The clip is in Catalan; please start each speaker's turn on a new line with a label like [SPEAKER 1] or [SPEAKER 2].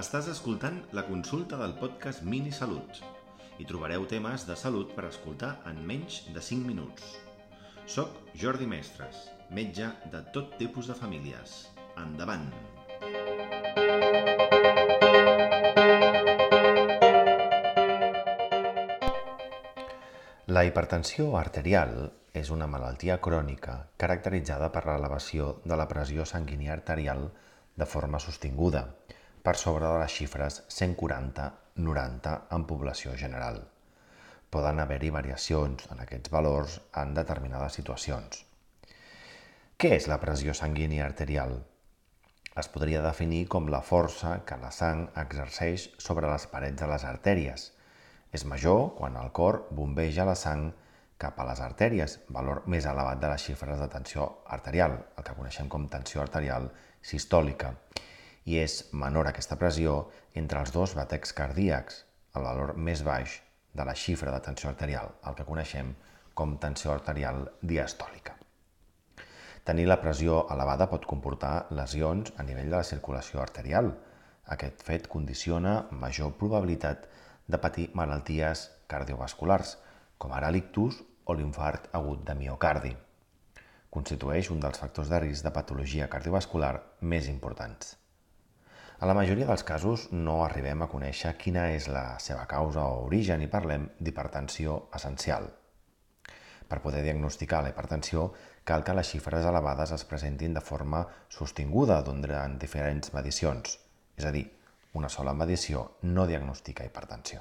[SPEAKER 1] Estàs escoltant la consulta del podcast Mini Salut. Hi trobareu temes de salut per escoltar en menys de 5 minuts. Soc Jordi Mestres, metge de tot tipus de famílies. Endavant! La hipertensió arterial és una malaltia crònica caracteritzada per l'elevació de la pressió sanguínia arterial de forma sostinguda, per sobre de les xifres 140-90 en població general. Poden haver-hi variacions en aquests valors en determinades situacions. Què és la pressió sanguínia arterial? Es podria definir com la força que la sang exerceix sobre les parets de les artèries. És major quan el cor bombeja la sang cap a les artèries, valor més elevat de les xifres de tensió arterial, el que coneixem com tensió arterial sistòlica i és menor aquesta pressió entre els dos batecs cardíacs, el valor més baix de la xifra de tensió arterial, el que coneixem com tensió arterial diastòlica. Tenir la pressió elevada pot comportar lesions a nivell de la circulació arterial. Aquest fet condiciona major probabilitat de patir malalties cardiovasculars, com ara l'ictus o l'infart agut de miocardi. Constitueix un dels factors de risc de patologia cardiovascular més importants. A la majoria dels casos no arribem a conèixer quina és la seva causa o origen i parlem d'hipertensió essencial. Per poder diagnosticar la hipertensió cal que les xifres elevades es presentin de forma sostinguda durant diferents medicions, és a dir, una sola medició no diagnostica hipertensió.